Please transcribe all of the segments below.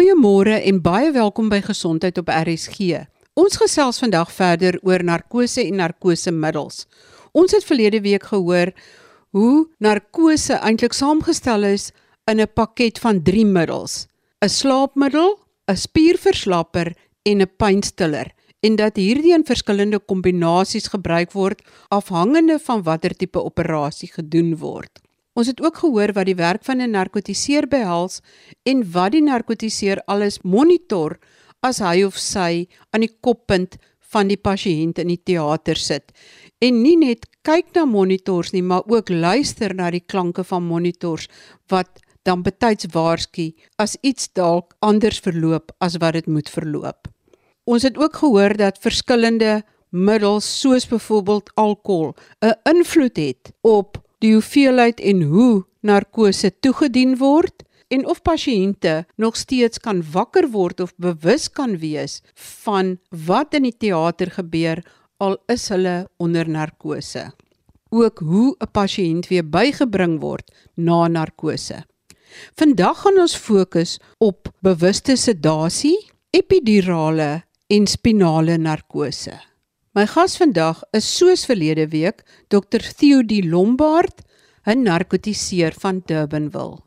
Goeiemôre en baie welkom by Gesondheid op RSG. Ons gesels vandag verder oor narkose en narkosemiddels. Ons het verlede week gehoor hoe narkose eintlik saamgestel is in 'n pakket van 3 middels: 'n slaapmiddel, 'n spierverslapper en 'n pynstiller en dat hierdie in verskillende kombinasies gebruik word afhangende van watter tipe operasie gedoen word. Ons het ook gehoor wat die werk van 'n narkotiseer behels en wat die narkotiseer alles monitor as hy of sy aan die koppunt van die pasiënt in die teater sit. En nie net kyk na monitors nie, maar ook luister na die klanke van monitors wat dan betyds waarsku as iets dalk anders verloop as wat dit moet verloop. Ons het ook gehoor dat verskillende middels soos byvoorbeeld alkohol 'n invloed het op die hoeveelheid en hoe narkose toegedien word en of pasiënte nog steeds kan wakker word of bewus kan wees van wat in die teater gebeur al is hulle onder narkose. Ook hoe 'n pasiënt weer bygebring word na narkose. Vandag gaan ons fokus op bewuste sedasie, epidurale en spinale narkose. My gas vandag is soos verlede week Dr Theodie Lombard, 'n narkotiseer van Durbanville.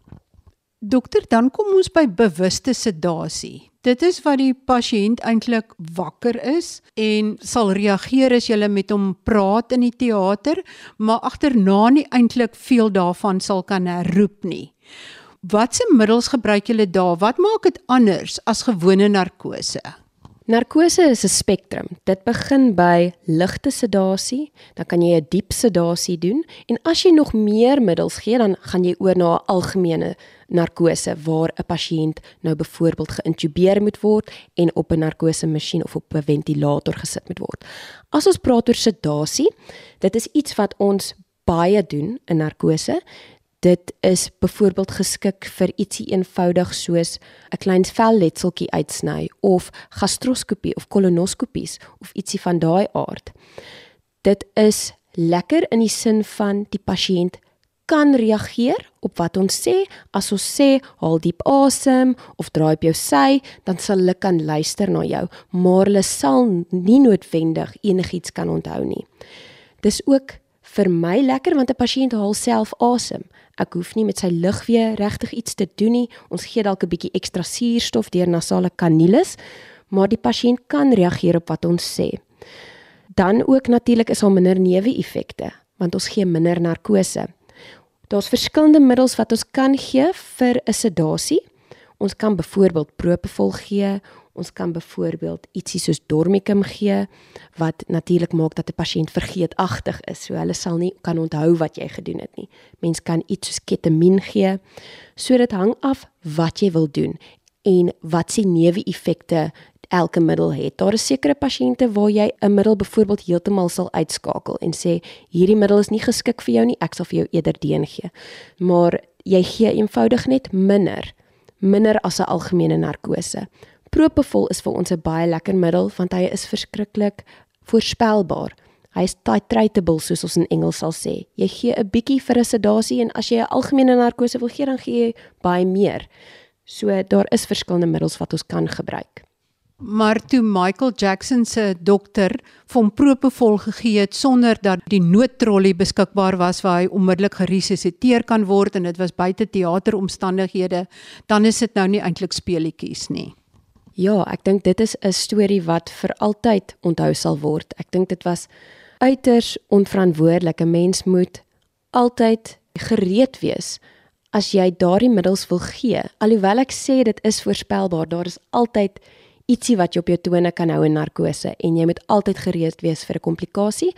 Dokter, dan kom ons by bewuste sedasie. Dit is wat die pasiënt eintlik wakker is en sal reageer as jy met hom praat in die teater, maar agterna nie eintlik veel daarvan sal kan herroep nie. Watse middels gebruik julle daar? Wat maak dit anders as gewone narkose? Narkose is 'n spektrum. Dit begin by ligte sedasie, dan kan jy 'n diep sedasie doen en as jy nog meer middels gee, dan gaan jy oor na 'n algemene narkose waar 'n pasiënt nou byvoorbeeld geïntubeer moet word en op 'n narkose masjien of op 'n ventilator gesit moet word. As ons praat oor sedasie, dit is iets wat ons baie doen in narkose dit is byvoorbeeld geskik vir ietsie eenvoudig soos 'n klein velletseltjie uitsny of gastroskopie of kolonoskopies of ietsie van daai aard. Dit is lekker in die sin van die pasiënt kan reageer op wat ons sê as ons sê haal diep asem of draai op jou sy dan sal hulle kan luister na jou maar hulle sal nie noodwendig enigiets kan onthou nie. Dis ook vir my lekker want 'n pasiënt haal self asem. Ek hoef nie met sy lugweë regtig iets te doen nie. Ons gee dalk 'n bietjie ekstra suurstof deur nasale kanules, maar die pasiënt kan reageer op wat ons sê. Dan ook natuurlik is daar minder neeweffekte want ons gee minder narkose. Daar's verskillende middels wat ons kan gee vir 'n sedasie. Ons kan byvoorbeeld propofol gee Ons kan byvoorbeeld ietsie soos dormicum gee wat natuurlik maak dat 'n pasiënt vergeetagtig is. So hulle sal nie kan onthou wat jy gedoen het nie. Mens kan iets soos ketamien gee. So dit hang af wat jy wil doen en wat se neeweffekte elke middel het. Daar is sekere pasiënte waar jy 'n middel byvoorbeeld heeltemal sal uitskakel en sê hierdie middel is nie geskik vir jou nie, ek sal vir jou eerder deen gee. Maar jy gee eenvoudig net minder, minder as 'n algemene narkose. Propofol is vir ons 'n baie lekker middel want hy is verskriklik voorspelbaar. Hy is titratable soos ons in Engels sal sê. Jy gee 'n bietjie vir 'n sedasie en as jy 'n algemene narkose wil gee, dan gee jy baie meer. So daar is verskillende middels wat ons kan gebruik. Maar toe Michael Jackson se dokter van propofol gegee het sonder dat die noodtrollie beskikbaar was waar hy onmiddellik geresusiteer kan word en dit was buite teateromstandighede, dan is dit nou nie eintlik speletjies nie. Ja, ek dink dit is 'n storie wat vir altyd onthou sal word. Ek dink dit was uiters onverantwoordelik. 'n Mens moet altyd gereed wees as jy daardie middels wil gee. Alhoewel ek sê dit is voorspelbaar, daar is altyd ietsie wat jy op jou tone kan hou in narkose en jy moet altyd gereed wees vir 'n komplikasie.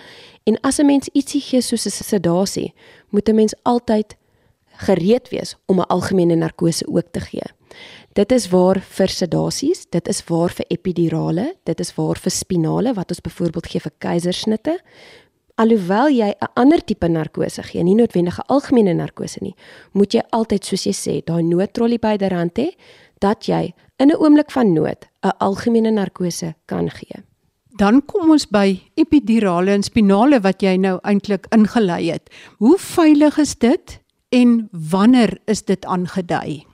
En as 'n mens ietsie gee soos 'n sedasie, moet 'n mens altyd gereed wees om 'n algemene narkose ook te gee. Dit is waar vir sedasies, dit is waar vir epidurale, dit is waar vir spinale wat ons byvoorbeeld gee vir keisersnitte. Alhoewel jy 'n ander tipe narkose gee, nie noodwendige algemene narkose nie, moet jy altyd soos jy sê, daai noodtrollie byderhand hê dat jy in 'n oomblik van nood 'n algemene narkose kan gee. Dan kom ons by epidurale en spinale wat jy nou eintlik ingelei het. Hoe veilig is dit en wanneer is dit aangedui?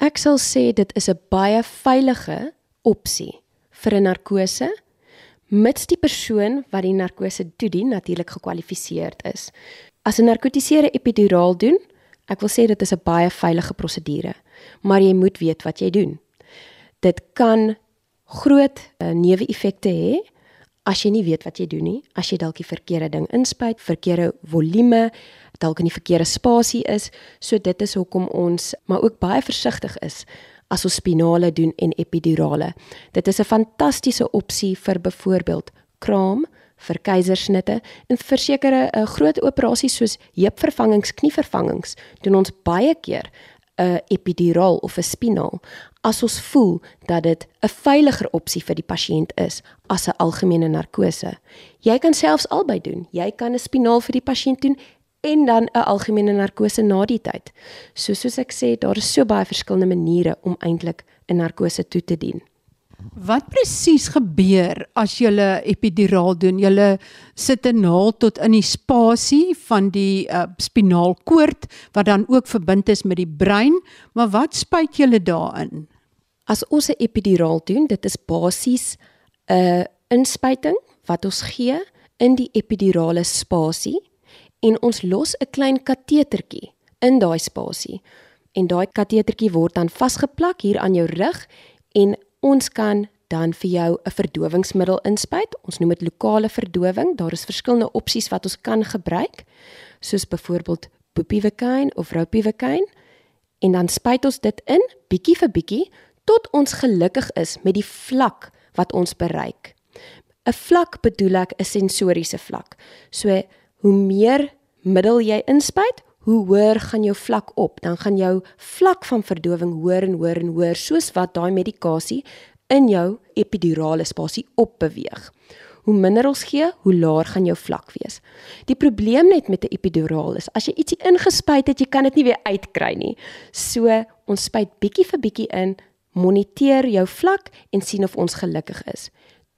Ek sal sê dit is 'n baie veilige opsie vir 'n narkose mits die persoon wat die narkose toedien natuurlik gekwalifiseerd is. As 'n narkotiseerde epiduraal doen, ek wil sê dit is 'n baie veilige prosedure, maar jy moet weet wat jy doen. Dit kan groot uh, neeweffekte hê as jy nie weet wat jy doen nie, as jy dalk die verkeerde ding inspuit, verkeerde volume, dalk in die verkeerde spasie is. So dit is hoekom ons maar ook baie versigtig is as ons spinale doen en epidurale. Dit is 'n fantastiese opsie vir byvoorbeeld kraam, vir keisersnitte en vir sekere uh, groot operasies soos heupvervangings, knievervangings doen ons baie keer 'n epiduraal of 'n spinaal as ons voel dat dit 'n veiliger opsie vir die pasiënt is as 'n algemene narkose. Jy kan selfs albei doen. Jy kan 'n spinaal vir die pasiënt doen en dan 'n algemene narkose na die tyd. So soos ek sê, daar is so baie verskillende maniere om eintlik 'n narkose toe te dien. Wat presies gebeur as jy 'n epiduraal doen? Jy sit 'n naald tot in die spasie van die uh, spinaalkoord wat dan ook verbind is met die brein, maar wat spuit jy daarin? As ons 'n epiduraal doen, dit is basies 'n inspuiting wat ons gee in die epidurale spasie en ons los 'n klein katetertjie in daai spasie. En daai katetertjie word dan vasgeplak hier aan jou rug en ons kan dan vir jou 'n verdowingsmiddel inspuit. Ons noem dit lokale verdowing. Daar is verskillende opsies wat ons kan gebruik, soos byvoorbeeld bupivacaine of ropivacaine. En dan spuit ons dit in bietjie vir bietjie tot ons gelukkig is met die vlak wat ons bereik. 'n Vlak bedoel ek 'n sensoriese vlak. So hoe meer middel jy inspuit, hoe hoër gaan jou vlak op. Dan gaan jou vlak van verdowing hoër en hoër en hoër soos wat daai medikasie in jou epidurale spasie opbeweeg. Hoe minder ons gee, hoe laer gaan jou vlak wees. Die probleem net met 'n epiduraal is as jy ietsie ingespuit het, jy kan dit nie weer uitkry nie. So ons spuit bietjie vir bietjie in, moniteer jou vlak en sien of ons gelukkig is.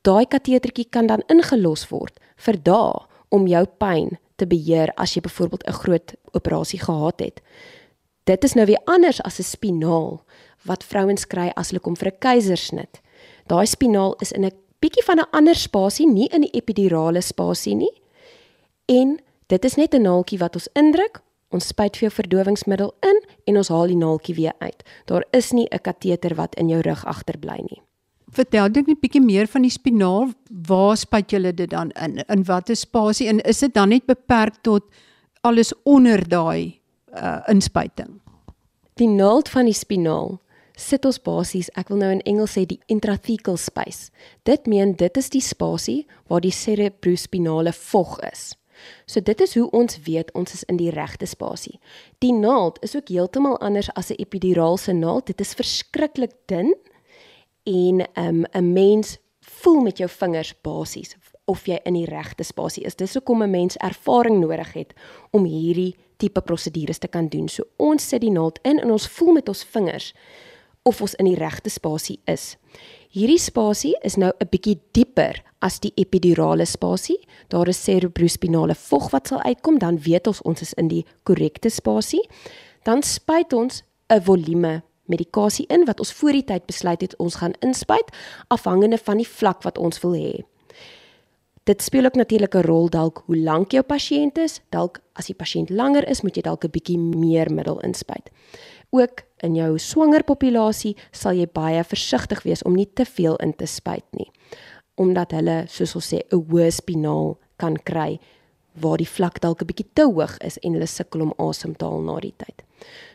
Daai katetertjie kan dan ingelos word vir dae om jou pyn te beheer as jy byvoorbeeld 'n groot operasie gehad het. Dit is nou weer anders as 'n spinaal wat vrouens kry as hulle kom vir 'n keisersnit. Daai spinaal is in 'n bietjie van 'n ander spasie, nie in die epidurale spasie nie. En dit is net 'n naaltjie wat ons indruk, ons spuit vir jou verdowingsmiddel in en ons haal die naaltjie weer uit. Daar is nie 'n kateter wat in jou rug agterbly nie. Vertel dit net bietjie meer van die spinaal. Waar spuit julle dit dan in? In watter spasie en is dit dan net beperk tot alles onder daai uh inspuiting? Die naald van die spinaal sit ons basies, ek wil nou in Engels sê die intrathecal space. Dit meen dit is die spasie waar die cerebrospinale vog is. So dit is hoe ons weet ons is in die regte spasie. Die naald is ook heeltemal anders as 'n epiduraalse naald. Dit is verskriklik dun en um, 'n mens voel met jou vingers basies of jy in die regte spasie is. Dis hoekom 'n mens ervaring nodig het om hierdie tipe prosedures te kan doen. So ons sit die naald in en ons voel met ons vingers of ons in die regte spasie is. Hierdie spasie is nou 'n bietjie dieper as die epidurale spasie. Daar is cerebrospinale vog wat sal uitkom, dan weet ons ons is in die korrekte spasie. Dan spuit ons 'n volume medikasie in wat ons voor die tyd besluit het ons gaan inspuit afhangende van die vlak wat ons wil hê. Dit speel ook natuurlik 'n rol dalk hoe lank jou pasiënt is. Dalk as die pasiënt langer is, moet jy dalk 'n bietjie meer middel inspuit. Ook in jou swanger populasie sal jy baie versigtig wees om nie te veel in te spuit nie, omdat hulle, soos ons sê, 'n hoë spinaal kan kry waar die vlak dalk 'n bietjie te hoog is en hulle sukkel om asem te haal na die tyd.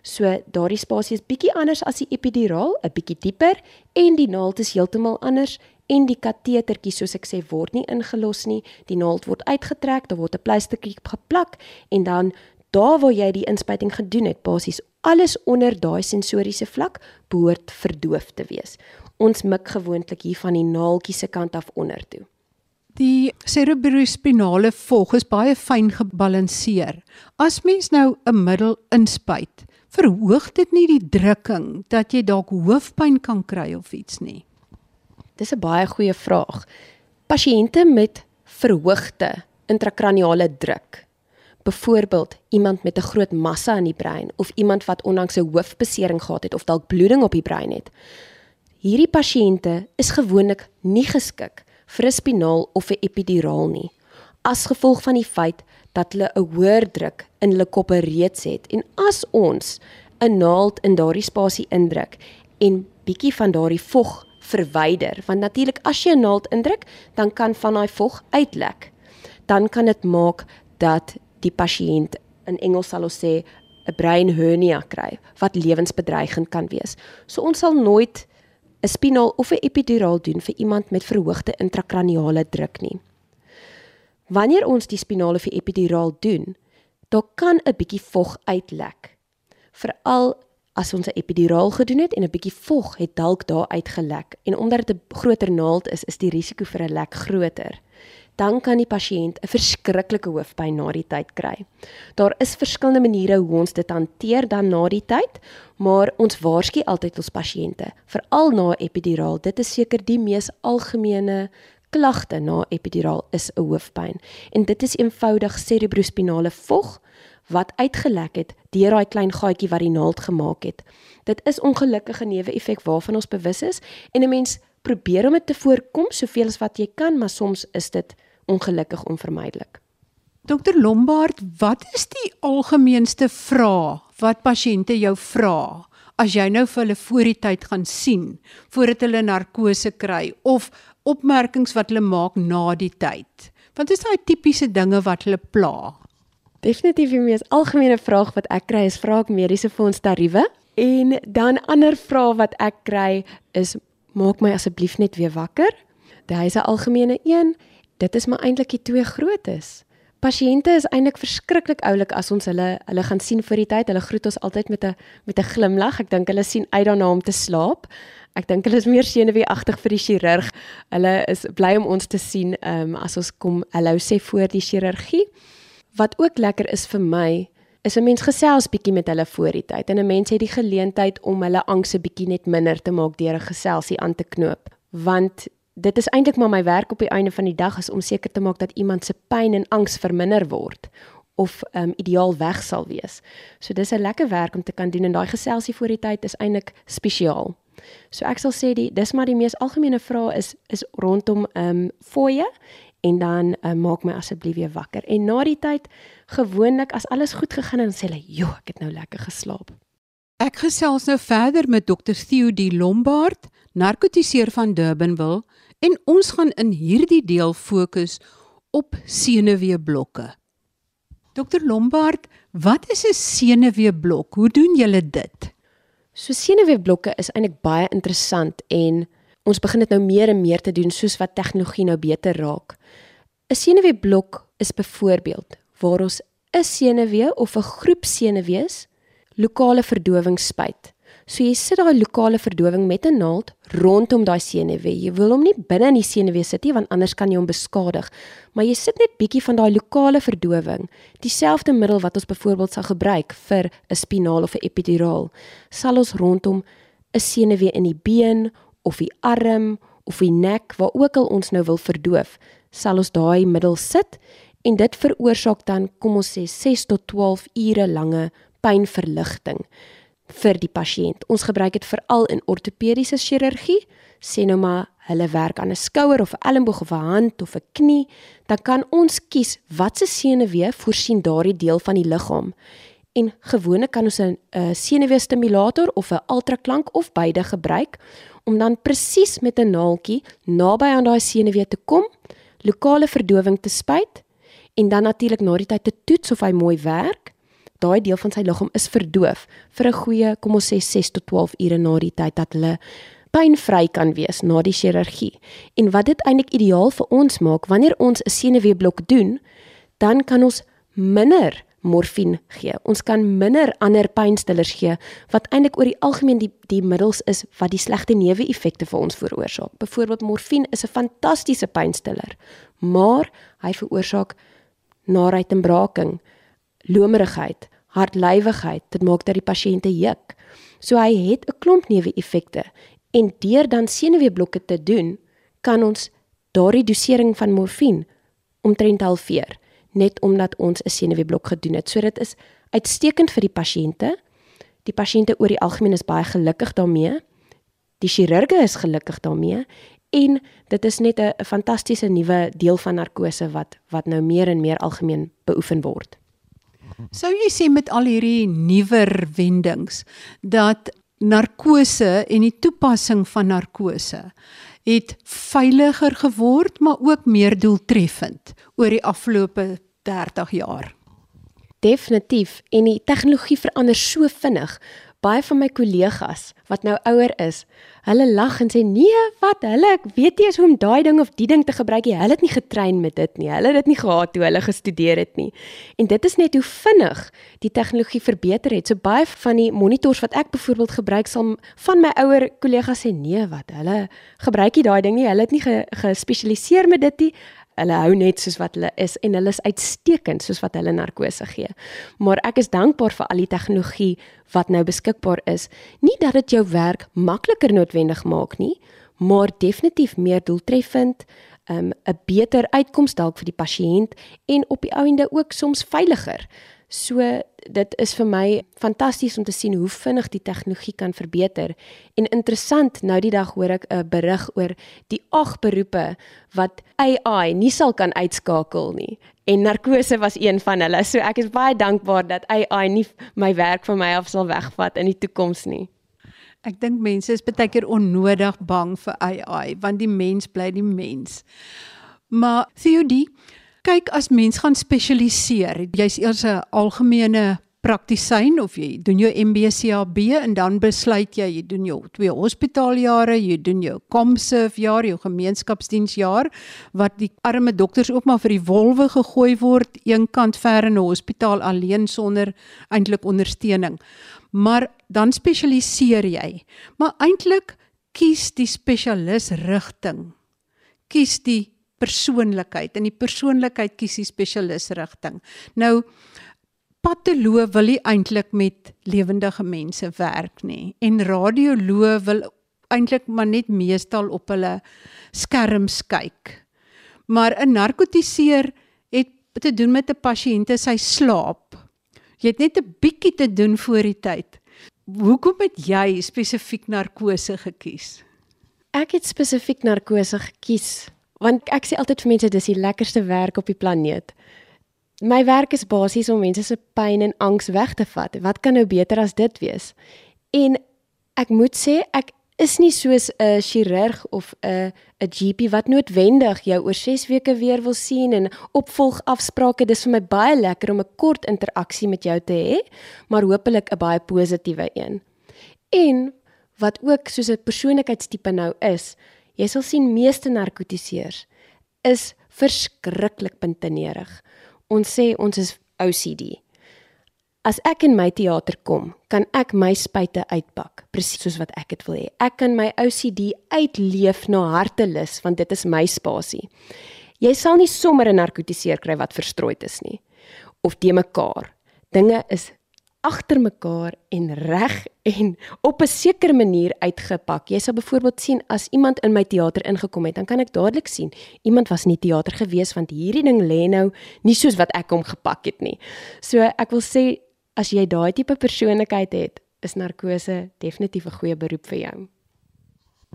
So daardie spasie is bietjie anders as die epiduraal, 'n bietjie dieper en die naald is heeltemal anders en die katetertjie soos ek sê word nie ingelos nie. Die naald word uitgetrek, daar word 'n pleistertjie geplak en dan daar waar jy die inspuiting gedoen het, basies alles onder daai sensoriese vlak behoort verdoof te wees. Ons mik gewoonlik hier van die naaltjie se kant af onder toe. Die cerebrospinale vog is baie fyn gebalanseer. As mens nou 'n middel inspuit, verhoog dit nie die drukking dat jy dalk hoofpyn kan kry of iets nie. Dis 'n baie goeie vraag. Pasiënte met verhoogde intrakraniale druk, byvoorbeeld iemand met 'n groot massa in die brein of iemand wat onlangs 'n hoofbesering gehad het of dalk bloeding op die brein het. Hierdie pasiënte is gewoonlik nie geskik vir 'n spinaal of 'n epiduraal nie as gevolg van die feit dat hulle 'n hoër druk in hulle koppe reeds het en as ons 'n naald in daardie spasie indruk en bietjie van daardie vog verwyder want natuurlik as jy 'n naald indruk dan kan van daai vog uitlek dan kan dit maak dat die pasiënt in Engels sal ons sê 'n brein hernia kry wat lewensbedreigend kan wees. So ons sal nooit 'n spinaal of 'n epiduraal doen vir iemand met verhoogde intrakraniale druk nie. Wanneer ons die spinaal of die epiduraal doen, dan kan 'n bietjie vog uitlek. Veral as ons 'n epiduraal gedoen het en 'n bietjie vog het dalk daar uitgelek en omdat dit 'n groter naald is, is die risiko vir 'n lek groter dan kan die pasiënt 'n verskriklike hoofpyn na die tyd kry. Daar is verskillende maniere hoe ons dit hanteer dan na die tyd, maar ons waarsku altyd ons pasiënte, veral na epiduraal. Dit is seker die mees algemene klagte na epiduraal is 'n hoofpyn en dit is eenvoudig cerebrospinale vog wat uitgelek het deur daai klein gaatjie wat die naald gemaak het. Dit is ongelukkige neeweffek waarvan ons bewus is en 'n mens probeer om dit te voorkom soveel as wat jy kan, maar soms is dit ongelukkig onvermydelik. Dokter Lombard, wat is die algemeenste vraag wat pasiënte jou vra as jy nou vir hulle voor die tyd gaan sien voordat hulle narkose kry of opmerkings wat hulle maak na die tyd? Wat is daai tipiese dinge wat hulle pla? Definitief die mees algemene vraag wat ek kry is vra ek mediese fonds tariewe en dan ander vrae wat ek kry is maak my asseblief net weer wakker. Dit is 'n algemene een dit is maar eintlik die twee grootes. Pasiënte is eintlik verskriklik oulik as ons hulle hulle gaan sien vir die tyd. Hulle groet ons altyd met 'n met 'n glimlag. Ek dink hulle sien uit daarna om te slaap. Ek dink hulle is meer senuweeagtig vir die chirurg. Hulle is bly om ons te sien um, as ons kom hallo sê voor die chirurgie. Wat ook lekker is vir my is 'n mens gesels bietjie met hulle voor die tyd en 'n mens het die geleentheid om hulle angse bietjie net minder te maak deur 'n geselsie aan te knoop. Want dit is eintlik maar my werk op die einde van die dag is om seker te maak dat iemand se pyn en angs verminder word of um ideaal weg sal wees. So dis 'n lekker werk om te kan doen en daai geselsie voor die tyd is eintlik spesiaal. So ek sal sê die dis maar die mees algemene vraag is is rondom um fooie en dan um, maak my asseblief weer wakker. En na die tyd gewoonlik as alles goed gegaan en sê hulle, "Jo, ek het nou lekker geslaap." Ek gesels nou verder met Dr. Theo die Lombard, narkotiseer van Durbanville En ons gaan in hierdie deel fokus op senuweeblokke. Dr Lombard, wat is 'n senuweeblok? Hoe doen julle dit? So senuweeblokke is eintlik baie interessant en ons begin dit nou meer en meer te doen soos wat tegnologie nou beter raak. 'n Senuweeblok is byvoorbeeld waar ons 'n senuwee of 'n groep senuwees lokale verdowing spuit. So jy sit daai lokale verdowing met 'n naald rondom daai senuwee. Jy wil hom nie binne in die senuwee sit nie want anders kan jy hom beskadig. Maar jy sit net bietjie van daai lokale verdowing, dieselfde middel wat ons byvoorbeeld sal gebruik vir 'n spinaal of 'n epiduraal, sal ons rondom 'n senuwee in die been of die arm of die nek waar ook al ons nou wil verdoof, sal ons daai middel sit en dit veroorsaak dan kom ons sê 6 tot 12 ure lange pynverligting vir die pasiënt. Ons gebruik dit veral in ortopediese chirurgie. Sê nou maar hulle werk aan 'n skouer of 'n elleboog of 'n hand of 'n knie, dan kan ons kies watse senuwee voorsien daardie deel van die liggaam. En gewoonlik kan ons 'n senuweestimulator of 'n ultraklank of beide gebruik om dan presies met 'n naaltjie naby aan daai senuwee te kom, lokale verdowing te spuit en dan natuurlik na die tyd te toets of hy mooi werk daai deel van sy liggaam is verdoof vir 'n goeie, kom ons sê 6 tot 12 ure na die tyd dat hulle pynvry kan wees na die chirurgie. En wat dit eintlik ideaal vir ons maak, wanneer ons 'n senuweeblok doen, dan kan ons minder morfine gee. Ons kan minder ander pynstillers gee wat eintlik oor die algemeen die die middels is wat die slegte neeweffekte vir ons veroorsaak. Byvoorbeeld morfine is 'n fantastiese pynstiller, maar hy veroorsaak naait en braaking, lomerigheid, hartlywigheid, dit maak dat die pasiënte juk. So hy het 'n klomp neeweffekte en deur dan senuweeblokke te doen, kan ons daardie dosering van morfine omtrent halveer. net omdat ons 'n senuweeblok gedoen het. So dit is uitstekend vir die pasiënte. Die pasiënte oor die algemeen is baie gelukkig daarmee. Die chirurge is gelukkig daarmee en dit is net 'n fantastiese nuwe deel van narkose wat wat nou meer en meer algemeen beoefen word. Sou jy sê met al hierdie nuwer wendings dat narkose en die toepassing van narkose het veiliger geword maar ook meer doeltreffend oor die afgelope 30 jaar. Definitief en die tegnologie verander so vinnig baie van my kollegas wat nou ouer is, hulle lag en sê nee, wat hulle ek weet nie eens hoe om daai ding of die ding te gebruik nie. Hulle het nie getrein met dit nie. Hulle het dit nie gehad toe hulle gestudeer het nie. En dit is net hoe vinnig die tegnologie verbeter het. So baie van die monitors wat ek byvoorbeeld gebruik sal van my ouer kollegas sê nee, wat hulle gebruik nie daai ding nie. Hulle het nie gespesialiseer ge met dit nie hulle hou net soos wat hulle is en hulle is uitstekend soos wat hulle narkose gee. Maar ek is dankbaar vir al die tegnologie wat nou beskikbaar is. Nie dat dit jou werk makliker noodwendig maak nie, maar definitief meer doeltreffend, um, 'n beter uitkoms dalk vir die pasiënt en op die einde ook soms veiliger. So dit is vir my fantasties om te sien hoe vinnig die tegnologie kan verbeter. En interessant, nou die dag hoor ek 'n berig oor die ag beroepe wat AI nie sal kan uitskakel nie. En narkose was een van hulle. So ek is baie dankbaar dat AI nie my werk van my af sal wegvat in die toekoms nie. Ek dink mense is baie keer onnodig bang vir AI want die mens bly die mens. Maar Theodie kyk as mens gaan spesialiseer, jy's eers 'n algemene praktisyn of jy doen jou MBCAB en dan besluit jy jy doen jou twee hospitaaljare, jy doen jou ComServe jaar, jou gemeenskapsdiensjaar wat die arme dokters ook maar vir die wolwe gegooi word, een kant ver in 'n hospitaal alleen sonder eintlik ondersteuning. Maar dan spesialiseer jy. Maar eintlik kies die spesialis rigting. Kies die persoonlikheid en die persoonlikheid kies die spesialis rigting. Nou patoloog wil nie eintlik met lewendige mense werk nie en radioloog wil eintlik maar net meestal op hulle skerms kyk. Maar 'n narkotiseer het te doen met 'n pasiënt se slaap. Jy het net 'n bietjie te doen voor die tyd. Hoekom het jy spesifiek narkose gekies? Ek het spesifiek narkose gekies want ek sê altyd vir mense dis die lekkerste werk op die planeet. My werk is basies om mense se pyn en angs weg te vat. Wat kan nou beter as dit wees? En ek moet sê ek is nie soos 'n chirurg of 'n 'n GP wat noodwendig jou oor 6 weke weer wil sien en opvolgafsprake. Dis vir my baie lekker om 'n kort interaksie met jou te hê, maar hopelik 'n baie positiewe een. En wat ook soos 'n persoonlikheidstipe nou is, Jy sal sien meeste narkotiseers is verskriklik puntenerig. Ons sê ons is OCD. As ek in my teater kom, kan ek my spuite uitpak, presies soos wat ek dit wil hê. Ek kan my OCD uitleef na hartelus want dit is my spasie. Jy sal nie sommer 'n narkotiseer kry wat verstrooid is nie of te mekaar. Dinge is agter mekaar en reg en op 'n sekere manier uitgepak. Jy sal byvoorbeeld sien as iemand in my teater ingekom het, dan kan ek dadelik sien iemand was nie teater gewees want hierdie ding lê nou nie soos wat ek hom gepak het nie. So ek wil sê as jy daai tipe persoonlikheid het, is narkose definitief 'n goeie beroep vir jou.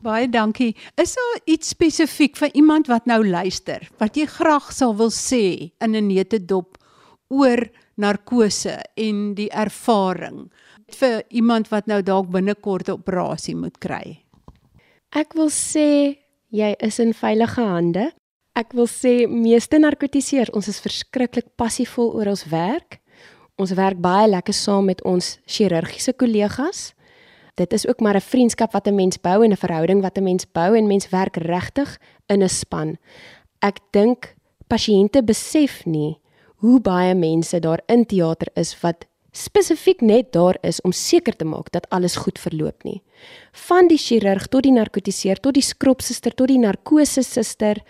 Baie dankie. Is daar iets spesifiek vir iemand wat nou luister wat jy graag sal wil sê in 'n netedop oor narkose en die ervaring vir iemand wat nou dalk binnekort 'n operasie moet kry? Ek wil sê jy is in veilige hande. Ek wil sê meeste narkotiseers, ons is verskriklik passievol oor ons werk. Ons werk baie lekker saam met ons chirurgiese kollegas. Dit is ook maar 'n vriendskap wat 'n mens bou en 'n verhouding wat 'n mens bou en mens werk regtig in 'n span. Ek dink pasiënte besef nie hoe baie mense daar in teater is wat spesifiek net daar is om seker te maak dat alles goed verloop nie. Van die chirurg tot die narkotiseer tot die skropsuster tot die narkose suster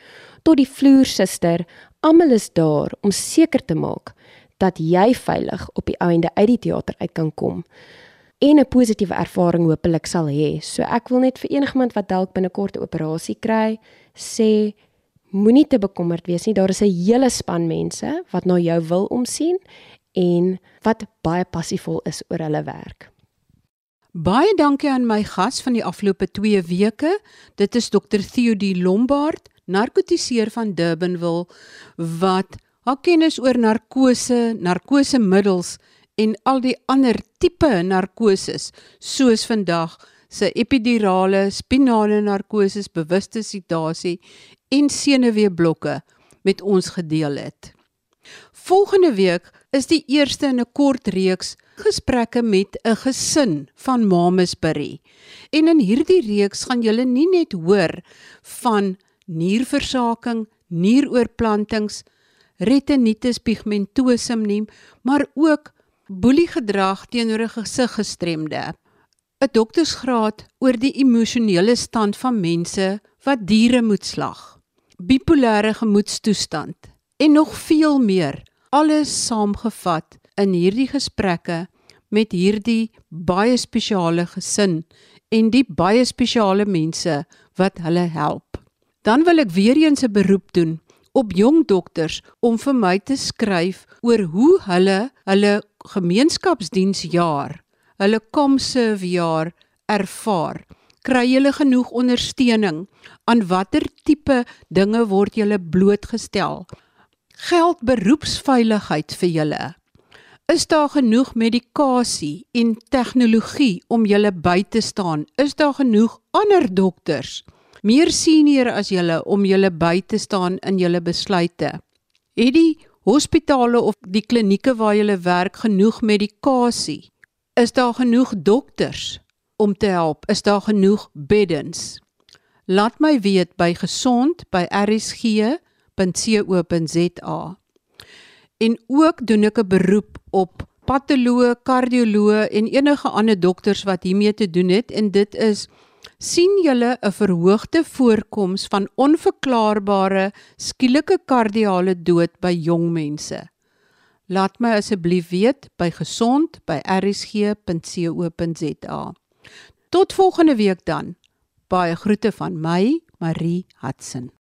tot die vloersuster, almal is daar om seker te maak dat jy veilig op die einde uit die teater uit kan kom en 'n positiewe ervaring hopelik sal hê. So ek wil net vir enigiemand wat dalk binnekort 'n operasie kry, sê moenie te bekommerd wees nie. Daar is 'n hele span mense wat na jou wil omsien en wat baie passievol is oor hulle werk. Baie dankie aan my gas van die afgelope 2 weke. Dit is Dr. Theodie Lombard, narkotiseer van Durbanville wat haar kennis oor narkose, narkosemiddels en al die ander tipe narkoses soos vandag se epidurale, spinale narkoses, bewuste sedasie en senuweeblokke met ons gedeel het. Volgende week is die eerste in 'n kort reeks gesprekke met 'n gesin van Mamesbury. En in hierdie reeks gaan julle nie net hoor van nierversaking, nieroorplantings, retinitis pigmentosum nie, maar ook boeliegedrag teenoor 'n gesiggestremde. 'n Doktersgraad oor die emosionele stand van mense wat diere moet slag. Bipolêre gemoedstoestand en nog veel meer. Alles saamgevat in hierdie gesprekke met hierdie baie spesiale gesin en die baie spesiale mense wat hulle help. Dan wil ek weer eens 'n beroep doen op jong dokters om vir my te skryf oor hoe hulle hulle gemeenskapsdiensjaar, hulle komservejaar ervaar. Kry julle genoeg ondersteuning? Aan watter tipe dinge word julle blootgestel? Geld beroepsveiligheid vir julle. Is daar genoeg medikasie en tegnologie om julle by te staan? Is daar genoeg ander dokters, meer senior as julle om julle by te staan in julle besluite? Het die hospitale of die klinieke waar julle werk genoeg medikasie? Is daar genoeg dokters om te help? Is daar genoeg beddens? Laat my weet by gesond@rsg.co.za en ook doen ek 'n beroep op patoloë, kardioloë en enige ander dokters wat hiermee te doen het en dit is sien julle 'n verhoogde voorkoms van onverklaarbare skielike kardiale dood by jong mense. Laat my asseblief weet by gesond@rsg.co.za. Tot volgende week dan. Baie groete van my, Marie Hudson.